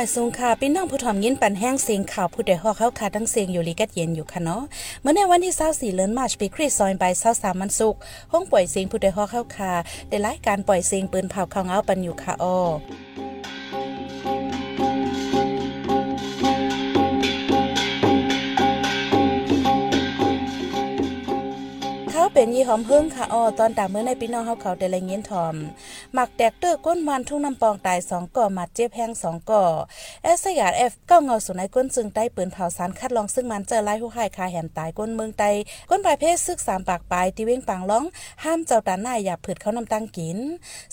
บ่ายสูงค่ะพี่น้องผู้ถ่อมยินปันแห้งเสียงข่าวผู้ใดฮอกเข้าค่ะทั้งเสียงอยู่ลีกัดเย็นอยู่ค่ะเนาะเมื่อในวันที่24เดือนมาร์ชปีคริสต์ซอยบ่าย23มันสุกห้องปล่อยเสียงผู้ใดฮอกเข้าค่ะได้รายการปล่อยเสียงปืนเผาข้าเงาปันอยู่ค่ะอ้อเป็นยี่หอมเฮิงค่ะอ้อตอนตามเมื่อในพี่น้องเฮาเขาได้ละเงียนทอม หมักแตกเตอร์ก้นวันทุ่งน้ำปองตายสองก่อมัดเจ็บแห้งสองก่อเอสยาดเอฟเก้าเงาสุนัยก้นซึ่งใต้ปืนเผาสารคัดลองซึ่งมันเจอไล่ผู้หายคาแหมตายก้นเมืองไตก้นปลายเพศซึกสามปากปลายที่เว้งปังร้อง ห้ามเจ้าตาหน้าอย่าผืดเขานำตั้งกิน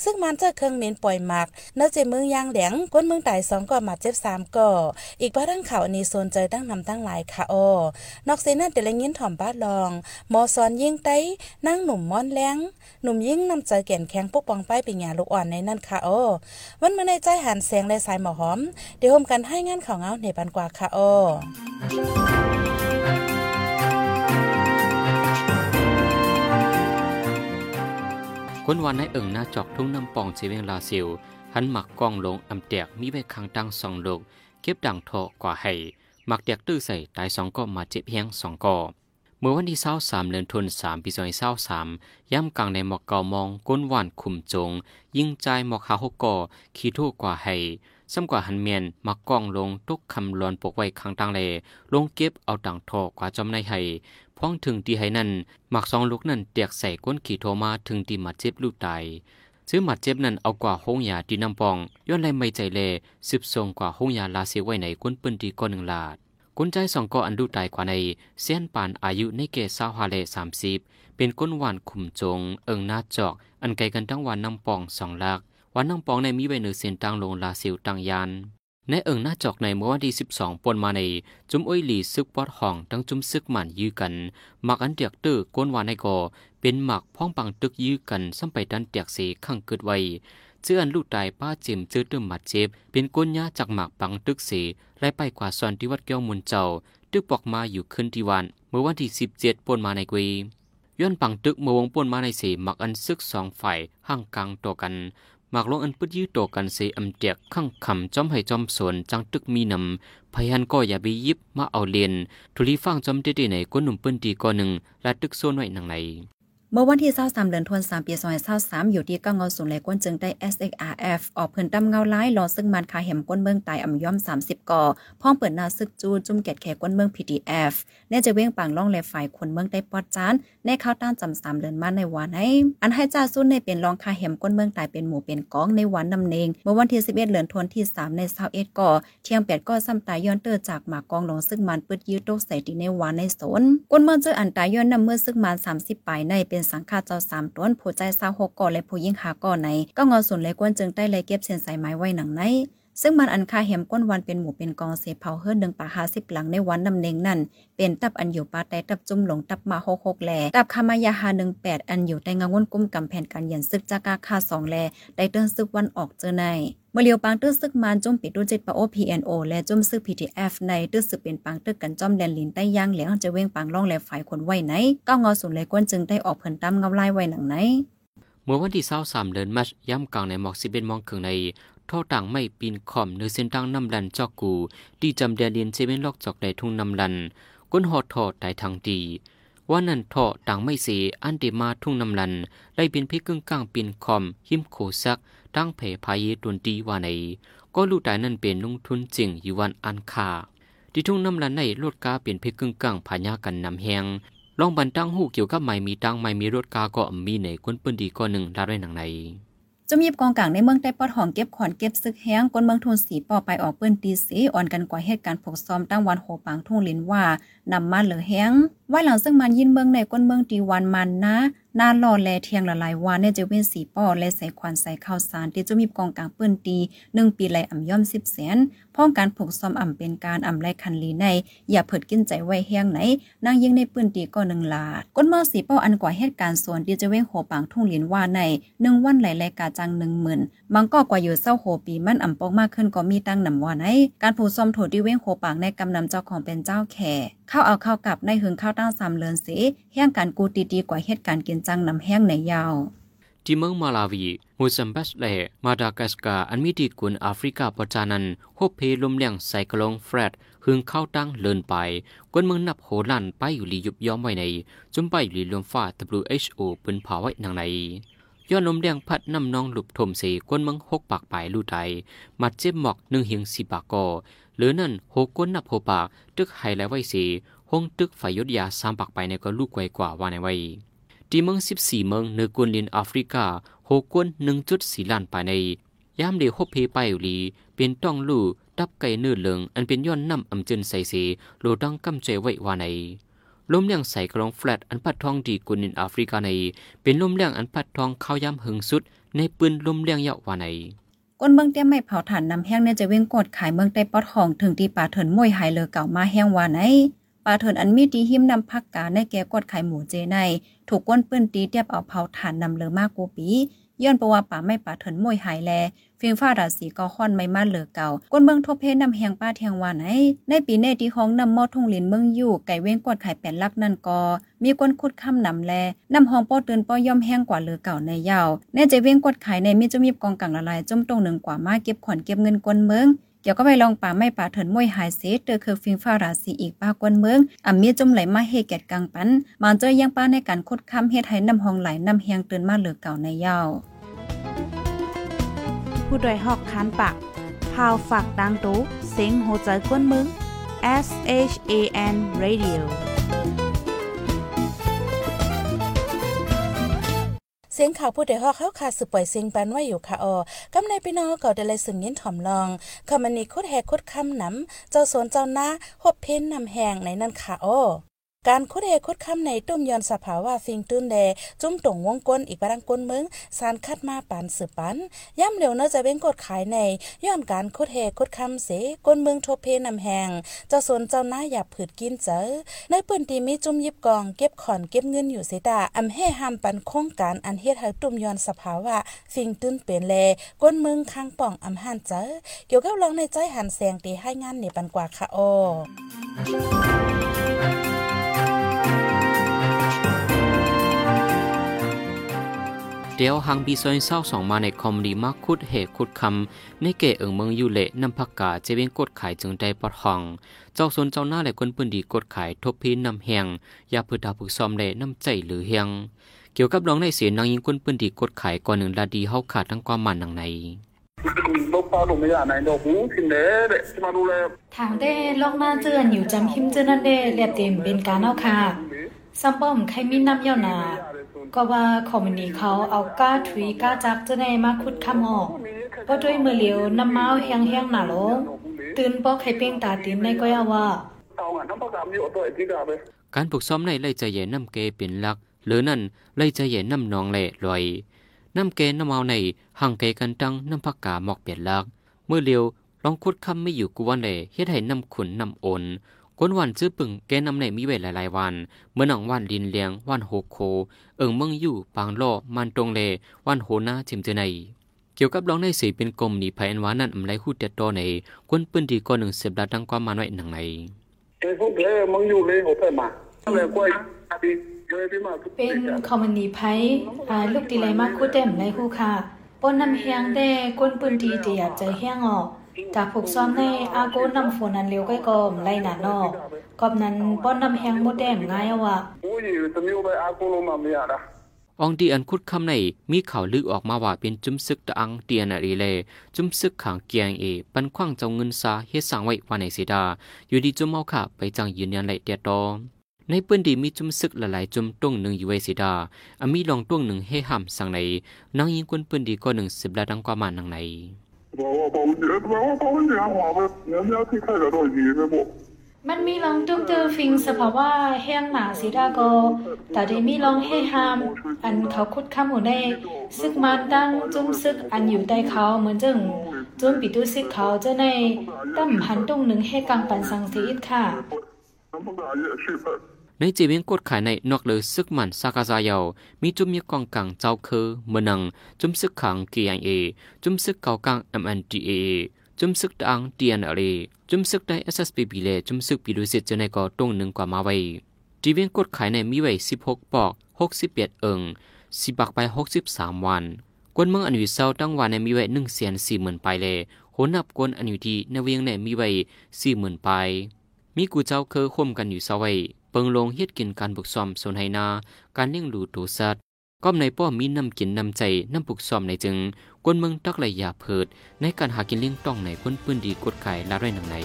ซึ่งมันเจอเครื่องเมนปล่อยหมักเนื้อเจมือยางแหลงก้นเมืองตายสองก่อมัดเจ็บสามก่ออีกบ้าทั้งข่าวอันนี้โซนเจอตั้งนำตั้งหลายค่ะอ้อนอกเซนั่นแต่ละเงียนถ่อมบ้าลองมอสอนยิงไตนั่งหนุ่มม้อนแรงหนุ่มยิ่งนำใจแก่นแข็งปกป้องป้ายปีญาลูกอ่อนในนั่นค่ะโอ้วันมาในใจหันแสงและสายหมอหอม เดี๋ยวโฮมกันให้งานข่าวเงาในปันกว่าค่ะโอ้กวนวันในเอิงหน้าจอกทุ่งน้ำปองเชเวงลาซิลหันหมักกล้องลงอำแตกมีไว้คางตั้งสองลูกเก็บดังโถกว่าให้หมักแตกตื้อใส่ตายสองก็มาเจ็บเฮียงสองก่อ มื่อวันที่เศร้าสามเดือนธันวาคมปีสองพันเศร้าสามย่ำกลางในหมอกเก่ามองก้นหวานขุมจง ยิ่งใจหมอกหาหกก่อขี้ทู่กว่าให้ซ้ำกว่าหันเมียนมักกล้องลงทุกคำลอนปกไว้ข้างตังเลลงเก็บเอาต่างทอกว่าจอมในให้พ้องถึงที่ให้นั่นหมักสองลูกนั่นเตียกใส่ก้นขี่โทมาถึงที่มาเจ็บลูกตายซื้อหมัดเจ็บนั่นเอากว่าห้องยาดีน้ำปอง ย้อนไรไม่ใจเลสืบทรงกว่าห้องยาลาเสียไว้ในก้นปืนดีก้อนหนึ่งลาด กุนใจสองก็อันดูตายกว่าในเส้นปานอายุในเกศสาวฮาเลสามสิบเป็นก้นหวานขุมจง เอิงหน้าจอก อันไกลกันทั้งวันน้ำปองสองลักวันน้ำปองในมีไว้เนือเส้นตังลงลาซิวตังยานในเอิงหน้าจอกในเมื่อวันที่สิบสองปนมาใน จุ้มอ้อยหลีซึกปอดห้องทั้งจุ้มซึกหมันยื้อกันหมักอันเตียกตื้อก้นหวานในก่อเป็นหมักพ้องปังตึกยื้อกันซ้ำไปดันเตียกสีข้างเกิดไว เจื้อนลูกตป้าจิมเจื้อตึมหมัดเจ็บเป็นก้นยาจากหมักปังตึกเสีไล่ไปกว่าซอนที่วัดแก้วมุนเจ้า ตึกปอกมาอยู่ขึ้นที่วัน เมื่อวันที่สิบเจ็ดปนมาในกุยย้อนปังตึกเมื่อวงปนมาในเสีหมักอันซึกสองฝ่ายห่างกลางตัวกันหมักลงอันปึดยื้อตัวกันเสอำเตียกข้างคำจอมให้จอมสวนจังตึกมีนำพยันก็อย่าไปยิบมาเอาเลียนทุลีฟังจอมเด็ดๆในก้นหนุ่มปืนดีก้อนหนึ่งและตึกโซนไว้หนังใน เมื่อวันที่23เดือนธันวาคมปี2023อยู่ที่ก้างเงาสูงเลยก้นจึงได้ SXRF ออกเพิ่นตำเงาล้ายรอซึ่งมันคาเห็มก้นเมืองตายอ่ำย่อม 30ก่อพ้องเปิดนาซึกจูจุ่มแกดแขก้นเมือง PDF แน่จะเว้งปังล่องแลฝ่ายคนเมืองได้ปอดจานในข้าวต้านจำสามเดือนมาในวันให้อันให้จ้าซุ่นในเป็นรองคาเห็มก้นเมืองตายเป็นหมู่เป็นกองในวันนำเนงเมื่อวันที่11เดือนธันวาคมที่3ใน21ก่อเที่ยง8ก่อซ้ำตายย้อนเตอจากหมากกองลงซึ่งมันปึดยืดโตใส่ที่ในวันในโซนก้นเมืองเจออันตายย้อนนำเมื่อซึ่งมัน30ปลายในเป็นสังฆาเจ้า3ามต้นผู้ใจเศร้าหกก่อและผู้ยิ่งหาก่อในก็งอส่วนเลยกวนจึงได้เลยเก็บเส้นสายไม้ไว้หนังในซึ่งมันอันคาเห็มก้นวันเป็นหมู่เป็นกองเสเผาเฮิรนหนึ่งป่าหาสิบหลังในวันนำเนงนั่น เป็นตับอันอยู่ปาแต่ตับจุ่มหลงตับมาหกหกแล่ตับคามายาหาหนึ่งแปดอันอยู่ในงาวนกุ้มกำแผ่นการเย็นซึกจากาคาสองแล่ได้เตือนซึกวันออกเจอใน มื่อเลียวปังตื้อซึกมานจุ่มปิดดูจิตปะโอพีเอ็นโอและจุ่มซึกพีทีเอฟในตื้อซึกเป็นปังตึกกันจอมแดนลินใต้ย่างเหลียงจะเว้งปังล่องแลฝ่ายคนไว้ไหนก็งอสุนเลยก้นจึงได้ออกเพิ่นตั้มเงาไล่ไว้หนังไหนเมื่อวันที่เศร้าสามเดือนมัชย่ำกลางในหมอกสิบเอ็ดมองเคืองในท่อต่างไม่ปีนขอมเนื้อเส้นตั้งน้ำลันจอกกูดีจำเดียเลียนเซเว่นลอกจอกในทุ่งน้ำลันก้นหอดทอดแต่ทางดีว่านั่นท่อต่างไม่เสีอันเดมาทุ่งน้ำลันไล่เป็นพิกึ่งกลางปีนคอมหิมโคซัก ตั้งแผ่พายตุนดีว่าในก็ลูกตายนั่นเป็นลงทุนจริงอยู่วันอันคาที่ทุ่งน้ำลันในรถกาเปลี่ยนเพกึ่งกลางพญากันนำแหงลองบันตั้งหูเกี่ยวกับไม่มีตังไม่มีรถกาก็มีในก้นปืนดีก้อนหนึ่งลาได้หนังในจมีกองกลางในเมืองได้ปอดห้องเก็บขอนเก็บซึกแห้งก้นเมืองทุนสีปอไปออกเปิ้นตีสีอ่อนกันกว่าเหตุการณ์ผกซ้อมตั้งวันโหปังทุ่งลินว่านำมาเหลือแห้งไว้หลังซึ่งมันยินเมืองในก้นเมืองตีวันมันนะ นาหล่อแลเทียงละลายวานเนี่ยจะเว้นสีป้อและใส่ควันใส่ข้าวสารที่จะมีกองกลางเปิ้นตีหนึ่งปีไหลอ่ำย่อมสิบแสนพ้องการผูกซ้อมอ่ำเป็นการอ่ำไรคันลีใน อย่าเผิดกินใจไว้แห้งไหนนางยิ่งในปื้นตีก็หนึ่งลาดก้นมือสีป้ออันกว่าเหตุการณ์ส่วนที่จะเว้งโหปังทุ่งหลินว่าในหนึ่งวันไหลไหลกาจังหนึ่งหมื่นมังก็กว่าอยู่เศร้าโหปีมันอ่ำปอกมากขึ้นก็มีตั้งนำว่าในการผูกซ้อมโถที่เว้งโหปังในกำนำเจ้าของเป็นเจ้าแข่เข้าเอาเข้ากับในหึงข้าวตั้งสามเลือนสีแห้งการกูตีดีกว่าเหตุการณ์กินจังนำแห้งในยาวที่เมืองมาลาวีมูซัมบัสและมาดากัสกาอันมีดีกุนแอฟริกาประจานันฮบเพลมเลียงไซโคลงเฟรดหึงเข้าตั้งเลินไปกวนเมืองนับโหลันไปอยู่ลียุบย้อมไว้ในจุมไปอยู่ลีลมฟ้า WHO ปืนเผาไว้นางใน ย้อนลมแดงพัดนำนองหลุบถมเสกวนมืองหกปากปลายลู่ไทยมัดเจ็บหมอกหนึ่งเหียงสีปากกอหรือนั่นหกวนนับโหปากตึกไฮและไว้สีห้องตึกฝ่ายยศยาสามปากไปในก็ลูกไกวกว่าว่าในไว้ที่เมืองสิบสี่เมืองเนือกวนลินแอฟริกาหกวนหนึ่งจุดสี่ล้านไปในยามเดียวฮบเพไปอยู่ลีเป็นต้องลู่ดับไก่เนื้อเหลืองอันเป็นย้อนน้ำอำจนใส่สีโลดังกำใจไว้ว่าใน ลมเลี้ยงใส่กรองแฟลตอันพัดทองดีกุนินแอฟริกาใน เป็นลมเลี้ยงอันพัดทองเข้ายำหึงสุด ในปืนลมเลี้ยงเยาว่าในก้นเมืองเตี้ยไม่เผาถ่านนำแห้งเนี่ยจะเว้งกดขายเมืองใต้ปอดห้องถึงที่ป่าเถินมวยหายเลอเก่ามาแห้งวาไหนป่าเถินอันมีดีหิมนำพักกาในแก่กดขายหมูเจใน ถูกก้นปื้นตีเตียบเอาเผาถ่านนำเลอมากกูปี ย้อนประว่าป่าไม่ป่าเถินมวยหายแลฟิงฟ้าราศีก็ค่อนไม่มาเหลือเก่าก้นเมืองทบเพนำแหงป้าเทียงวานไอในปีเนที่ห้องนำมอทุ่งลินเมืองอยู่ไก่เว้งกดไข่แป่นลักนั่นกอมีก้นคุดคำนำแลนำห้องป้อเตือนป้อย่อมแห้งกว่าเหลือเก่าในยาวแน่ใจเว้งกดไข่ในมีจะมีกองกังละลายจมตรงหนึ่งกว่ามาเก็บขอนเก็บเงินก้นเมือง เกี่ยวก็ไปลองป่าไม่ป่าเถินมวยหายเสเตอคือฟิงฟ้าราศีอีกป้ากวนเมืองอ่ำมีจมไหลมาเฮแกดกลางปันมันเจอยังป้าในการคดค้ำเฮ็ดให้นำห้องไหลนำเฮียงเตือนมาเหลือเก่าในยาวผู้ดยหอกคันปากพาวฝากดังตู้เซ็งโหใจกวนมึง S H A N Radio เสียงข่าวผู้ใดฮอกเข้าขาสืบปล่อยเสียงปันไว้อยู่ค่ะออกำในพี่น้องก็ได้เลยสึงยินถ่อมลองคำมันนี้คุดแหกคุดคำน้ำเจ้าสวนเจ้าหน้าหบเพ้นนำแหงในนั่นค่ะออ การคุดเฮคุดคำในตุ้มยอนสภาวะฟิงตื้นแดจุ้มตรงวงกลอีกปรังกลมึงสารคัดมาปานสืบปันย่ำเร็วเนอะจะเป็นกดขายในย้อนการคุดเฮคุดคำเสกลเมืองทบเพนำแหงเจ้าสนเจ้าหน้าอย่าผืดกินเจอในปืนตีมีจุ่มยิบกองเก็บขอนเก็บเงินอยู่เสดาอำให้ห้ามปันโครงการอันเฮ็ดให้ตุ้มยอนสภาวะฟิงตื้นเปลี่ยนแลกลเมืองข้างป่องอำหันเจอเกี่ยวกับลองในใจหันแสงตีให้งานในปันกว่าค่ะโอ เดียวหังบีซอยเศร้าสองมาในคอมดีมากคุดเหตุคุดคำในเกเอิงเมืองยูเละนำพักกาเจเวนกดขายจึงได้ปอดห้อง เจ้าสนเจ้าหน้าและคนปืนดีกดขายทบพีนำแหงยาพืดาผูกซอมเละน้ำใจหรือเฮียงเกี่ยวกับร้องในเสียนางยิงคนปืนดีกดขายก่อนหนึ่งลาดีเฮาขาดทั้งความมันนังในทางได้ลอกหน้าเจือนอยู่จำหิมเจอนันเด้เรียบเต็มเป็นการเอาค่ะซัมป้อมใครมีน้ำเย้านา ก็ว่าคอมมินีเขาเอาก้าถุยก้าจักจะในมาคุดคำออกก็ด้วยมือเหลียวน้ำเมาแห้งแห้งหนาลงตื่นปอกให้เป้งตาตินในก็ยาว่าการปลูกซ้อมในไล่ใจเย็นน้ำเกเป็นหลัก หรือนั่นไล่ใจเย็นน้ำนองแหล่ลอยน้ำเกน้ำเมาในห่างเกกันตั้งน้ำพักกาหมอกเปลี่ยนลักเมื่อเลียวลองคุดคำไม่อยู่กวนเลยเฮ็ดให้น้ำขุนน้ำโอน กวนวันซื้อปึงแกนำในมีเวหลายๆวัน เมื่อหนังวันลินเลียงวันโฮโค เอิงเมืองอยู่ปางล่อมันตรงเล วันโหนาจิมเจในเกี่ยวกับร้องในสีเป็นกลมนีภายอันวานั่นอำไรหูเด็ดตอในกวนปืนดีก่อนหนึ่งเสพดาดังความมันไว้หนังในเอ้พวกเลมึงอยู่เลยโอเคมาเลยกวยเป็นคอมมานีไพอ่าลูกดีไรมากคู่เต็มไรคู่ค่ะปนน้ำเฮียงได้กวนปืนดีเดียใจเฮียงออก จากผูกซ้อมในอาโกนำฝนนันเร็วก็กอมไล่หนานอกกอบนั้นป้อนนำแหงมดแดมง่ายว่ะองดีอันคุดคำในมีข่าวลือออกมาว่าเป็นจุมซึกตะอังเตียนอรีเลจุมซึกขังเกียงเอ ปันคว้างเจ้าเงินซาเฮ็ดสั่งไว้ว่าในเสดา อยู่ดีจุมเมาค่ะไปจังยืนยันไหลเตียตอในปืนดีมีจุมซึกหลายๆจุมต้งหนึ่งอยู่ไว้เสดาอามีลองต้งหนึ่งให้ห้ำสั่งในนางยิงคนปืนดีก็หนึ่งสิบละดังกว่ามานัง ในมันมีลองตุ้มเตอฟิงสภาวะแห้งหนาสีดาโกแต่ได้มีลองให้หาม อันเขาคุดข้ามหัวได้ซึกมันตั้งจุ้มซึกอันอยู่ใต้เขาเหมือนจึงจุ้มปิตุซึกเขาจะในตั้มหันตุ้งหนึ่งให้กังปันสังสีอิดค่ะ ในจีเวียงกดขายในนอกเลยซึกมันซากาซายาวมีจุมมีกองกลางเจ้าคือเมือนังจุมซึกขัง KIA จุมซึกเกากลาง MNDA จุมซึกดัง TNLA จุมซึกได้ SSPB แลจุมซึกปีดุสิตจะในก็ตรงหนึ่งกว่ามาไว้จีเวียงกดขายในมีไว้16 ปอก 61 เอิงสิบักไปหกสิบสามวัน กวนเมืองอันอยู่เศร้าตั้งวันในมีไว้หนึ่งแสนสี่หมื่นไปเลยโหนับกวนอันอยู่ที่ในเวียงในมีไว้สี่หมื่นไป มีกูเจ้าเคยคมกันอยู่เศร้าไว้ ปิงลงเฮ็ดกินการบุกซ้อมสนไหนา การเลี้ยงดูตัวสัตว์ก็ในป้อมีน้ำกินน้ำใจน้ำปุกซ้อมในจึงกวนเมืองตักไหลยาเพิด ในการหากินเลี้ยงต้องในพ้นปืนดีกดไข่ละไรหนังใน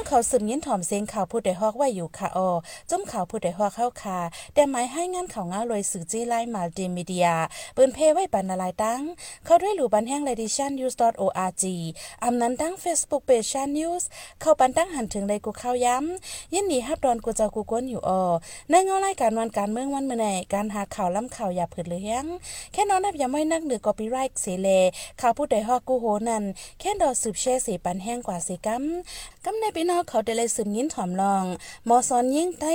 องเขาสืบยินถ่อมเสียงข่าวผู้ใดฮอกว่าอยู่ค่ะออจุ้มข่าวผู้ใดฮอกเข้าค่ะแต่หมายให้งานข่าวง้าลอยสื่อจี้ไลน์มัลติมีเดียปืนเพไว้ปันนาลายตั้ง เข้าด้วยหลู่บันแห้ง ledition news org อำนั้นตั้ง Facebook page ชัน news เข้าปันตั้งหันถึงเลยกูเข้าย้ำยินดีฮับดอนกูเจ้ากูก้นอยู่ออในเงารายการวันการเมืองวันเมื่อไหนการหาข่าวล้ำข่าวอย่าผืดหรือยังแค่นอนนับอย่าไม่นักเหนือกอปีไรท์เสเลข่าวผู้ใดฮอกกูโหนั่นแค่ดอสืบเช่สีปันแห้งกว่าสีกัมกำในพี่นอกเขาได้เลยสืบยิ้นถ่อมลองมอซอนยิ่งไต้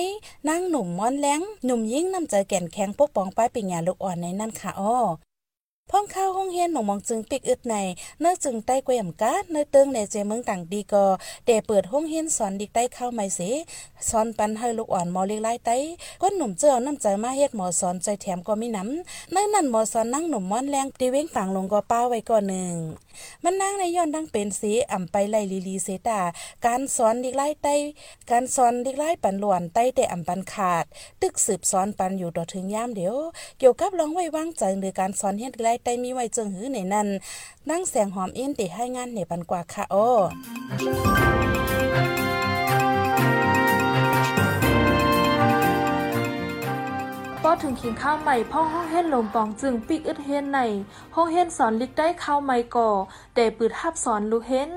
นั่งหนุ่มม้อนแรงหนุ่มยิ่งนำใจแก่นแข็งปกป้องป้ายปิญญาลูกอ่อนในนั่นค่ะอ้อ พ่องข้าวห้องเฮียนหมองมองจึงปิกอึดในเนื้อจึงใต้กวยมกาเนื้อเติงในเจเมืองต่างดีกอเดเปิดห้องเฮียนสอนดิกใต้เข้าไม่เสสอนปันให้ลูกอ่อนมอเล็กไล่ใต้ก้นหนุ่มเจ้าน้ำใจมาเฮ็ดหมอสอนใจแถมก็มีน้ำในนั่นหมอสอนนั่งหนุ่มม้อนแรงตีเว้งฝังลงก็ป้าไว้ก่อนหนึ่งมันนั่งในย้อนดังเป็นสีอ่ำไปไล่ลีลีเสตาการสอนดิกไล่ใต้การสอนดิกไล่ปันหลวนใต้แต่อ่ำปันขาด ตึกสืบสอนปันอยู่ต่อถึงย่ามเดียวเกี่ยวกับร้องไว้วางใจหรือการสอนเฮ็ดไล่ใต้มีไว้จึงหื้อในนั้นนั่งแสงหอมเอ็นติให้งานในปันกว่าค่ะโอ้พอถึงขิงข้าวใหม่พ่อห้องเฮ็นลมปองจึงปิกอึดเฮ็นในห้องเฮ็นสอนลิกได้ข้าวใหม่ก่อแต่ปืดทับสอนลูกเฮ็น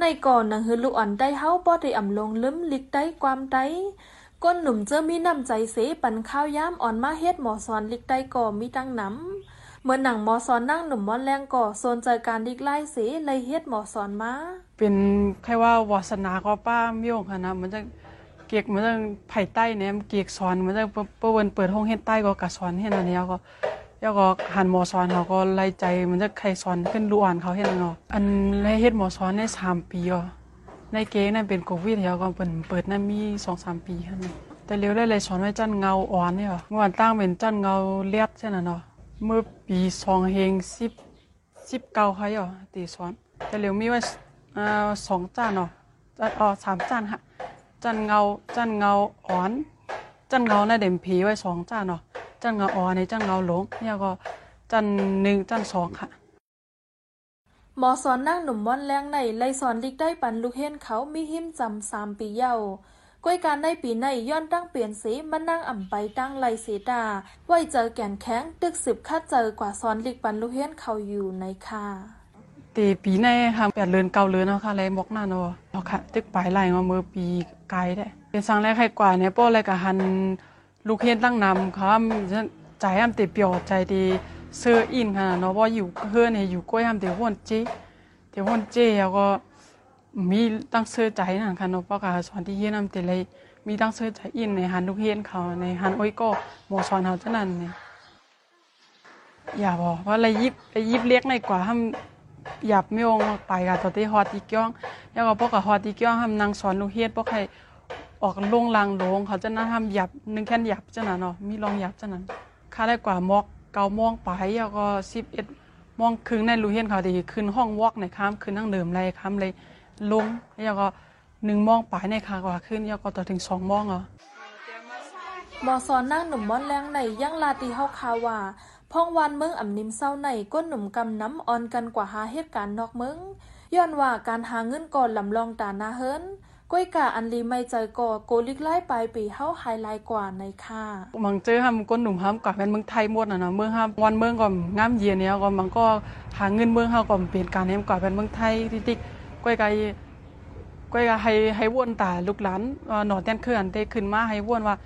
ในก่อนนังฮือลูกอ่อนได้เฮาบ่ได้อ่ำลงลืมลิกได้ความได้ก้นหนุ่มเจอมีน้ำใจเสปันข้าวย้ำอ่อนมาเฮ็ดหมอสอนลิกได้ก่อมีตั้งน้ำ เมื่อหนังหมอสอนนั่งหนุ่มมอนแรงก่อโซนใจการลิกไล่เสเลยเฮ็ดหมอสอนมาเป็นแค่ว่าวาสนาก็ป้ามิโยงค่ะนะมันจะเกียกมันจะไผ่ใต้เนี่ยเกียกสอนมันจะเปิดเปิดห้องเฮ็ดใต้ก็กะสอนเฮ็ดอันนี้ก็แล้วก็หันหมอสอนเขาก็ไล่ใจมันจะใครสอนขึ้นรู้อ่านเขาเฮ็ดเนาะอันไล่เฮ็ดหมอสอนในสามปีอะในเก๊นั่นเป็นโควิดแล้วก็เปิดเปิดนั่นมีสองสามปีค่ะแต่เร็วได้เลยสอนไว้จันเงาอ่อนเนี่ยเมื่อวันตั้งเป็นจันเงาเลียดใช่ไหมเนาะ เมื่อปีสองเฮงสิบสิบเก้าค่ะอะตีสอนแต่เร็วมีไว้อ่าสองจานเนาะอ๋อสามจานค่ะจันเงาจันเงาอ่อน จันเงาในเด่มผีไว้สองจานเนาะจันเงาอ่อนในจันเงาหลงเนี่ยก็จันหนึ่งจันสองค่ะหมอสอนนั่งหนุ่มม่อนแรงในไล่สอนลิกได้ปันลูกเห็นเขามีหิมจำสามปีเยาว ก้อยการในปีในย้อนตั้งเปลี่ยนสีมันนั่งอ่ำไปตั้งไลเสดา ไว้เจอแก่นแข็งตึกสิบคัดเจอกว่าสอนลิกปันลูกเห็นเขาอยู่ในค่ะตีปีในค่ะแปดเลือนเก้าเลือนเนาะค่ะเลยบอกหน้าเนาะเนาะค่ะตึกปลายไหลมาเมื่อปีไกลได้ เป็นสังแรกใครกว่าเนี่ยป้ออะไรกับหันลูกเห็นตั้งนำเขาใจอ้ำตีเปียวใจดีเสื้ออินค่ะเนาะว่าอยู่เฮือเนี่ยอยู่กล้วยอ้ำตีห้วนเจ๊ตีห้วนเจ๊แล้วก็ มีตั้งเสื้อใจนั่นค่ะนาะป้ากาสอนที่เฮียนอ้ำตีเลยมีตั้งเสื้อใจอินในหันลูกเห็นเขาในหันโอ้ยก็หมอสอนเขาเท่านั้นเนี่ยอย่าบอกว่าอะไรยิบไอยิบเลี้ยงในกว่าห้ามหยับไม่องไปกับตัวที่ฮอตีก้องแล้วก็พวกกับฮอตีก้องห้ามนางสอนลูกเฮ็ดพวกใครออกลงลางลงเขาจะน่าทำหยับหนึ่งแค่นหยับจ้ะนะเนาะมีลองหยับจ้ะนั้นค่าได้กว่ามอกเกามองไปแล้วก็สิบเอ็ดมองครึ่งในลูกเฮ็ดเขาดีขึ้นห้องวอกในค้ามขึ้นนั่งเดิมไรค้ามเลย ลงแล้วก็หนึ่งมองไปในคากว่าขึ้นแล้วก็ต่อถึงสองมองอะหมอสอนนั่งหนุ่มม่อนแรงในยังลาตีเฮาคาว่าพ่องวันเมืองอ่ำนิมเศร้าในก้นหนุ่มกำน้ำออนกันกว่าหาเหตุการณ์นอกเมืองย้อนว่าการหาเงินก่อนลำลองตานาเฮิรนก้อยกาอันลีไม่ใจก่อโกลิกไล่ปลายปีเฮาไฮไลท์กว่าในค่ะมังเจอห้ามก้นหนุ่มห้ามก่อนเป็นเมืองไทยหมดนะเนาะเมืองห้ามวันเมืองก่อนงามเย็นเนี่ยก็มันก็หาเงินเมืองเฮาก่อนเปลี่ยนการเนมก่อนเป็นเมืองไทยที่ติ๊ก ก้อยไกก้อยกให้ให้วนตาลูกหลานหนอนแตนเคลื่อนเตขึ้นมาให้วนว่า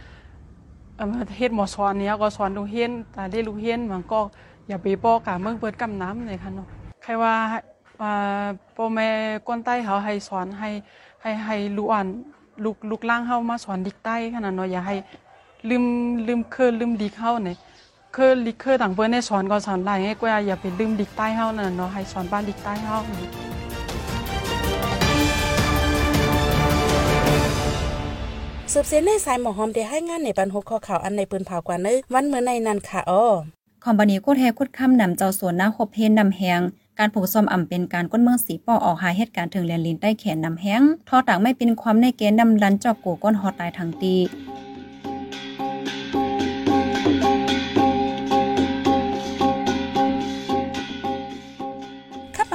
เฮ็ดหมอสอนเนี่ยก็สอนลูกเฮียนตาได้ลูกเฮียนมันก็อย่าไปป้อกาเมืองเปิดกำน้ำเลยค่ะเนาะใครว่าพ่อแม่ก้นใต้เขาให้สอนให้ให้ให้ลูกอ่านลูกลูกล่างเฮามาสอนดิกใต้ขนาดเนาะอย่าให้ลืมลืมเคยลืมดิกเฮาเนี่ยเคยลิกเคยต่างเปิ้นได้สอนก็สอนหลายให้กว่าอย่าไปลืมดิกใต้เฮานั่นเนาะให้สอนบ้านดิกใต้เฮา สืบเสียนในสายหมอหอมได้ให้งานในปันหกข้อข่าวอันในปืนเผากว่าเนวันเมื่อในนั้นค่ะอ้อคอมบานีโคแทคุดค่ำนำเจ้าสวนน้าหบเพนนำแหงการผูกซอมอ่ำเป็นการก้นเมืองสีปอออกหาเหตุการณ์ถึงแลนลินใต้แขนนำแห้งทอต่างไม่เป็นความในเกณฑ์นำลันจอกโกก้นหอตายทางตี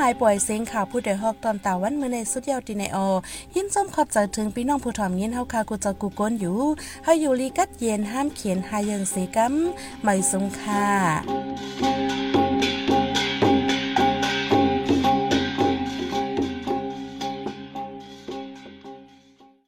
ายปล่อยเซ็งข่าวผู้ใดฮอกตอนตาวันเมื่อในสุดยาวดีในออยินส้มขอบใจถึงพี่น้องผู้ถ่อมยินเฮาคากูจะกูก้นอยู่เฮาอยู่ลีกัดเย็นห้ามเขียนหายังเสกัมไม่สงค่ะ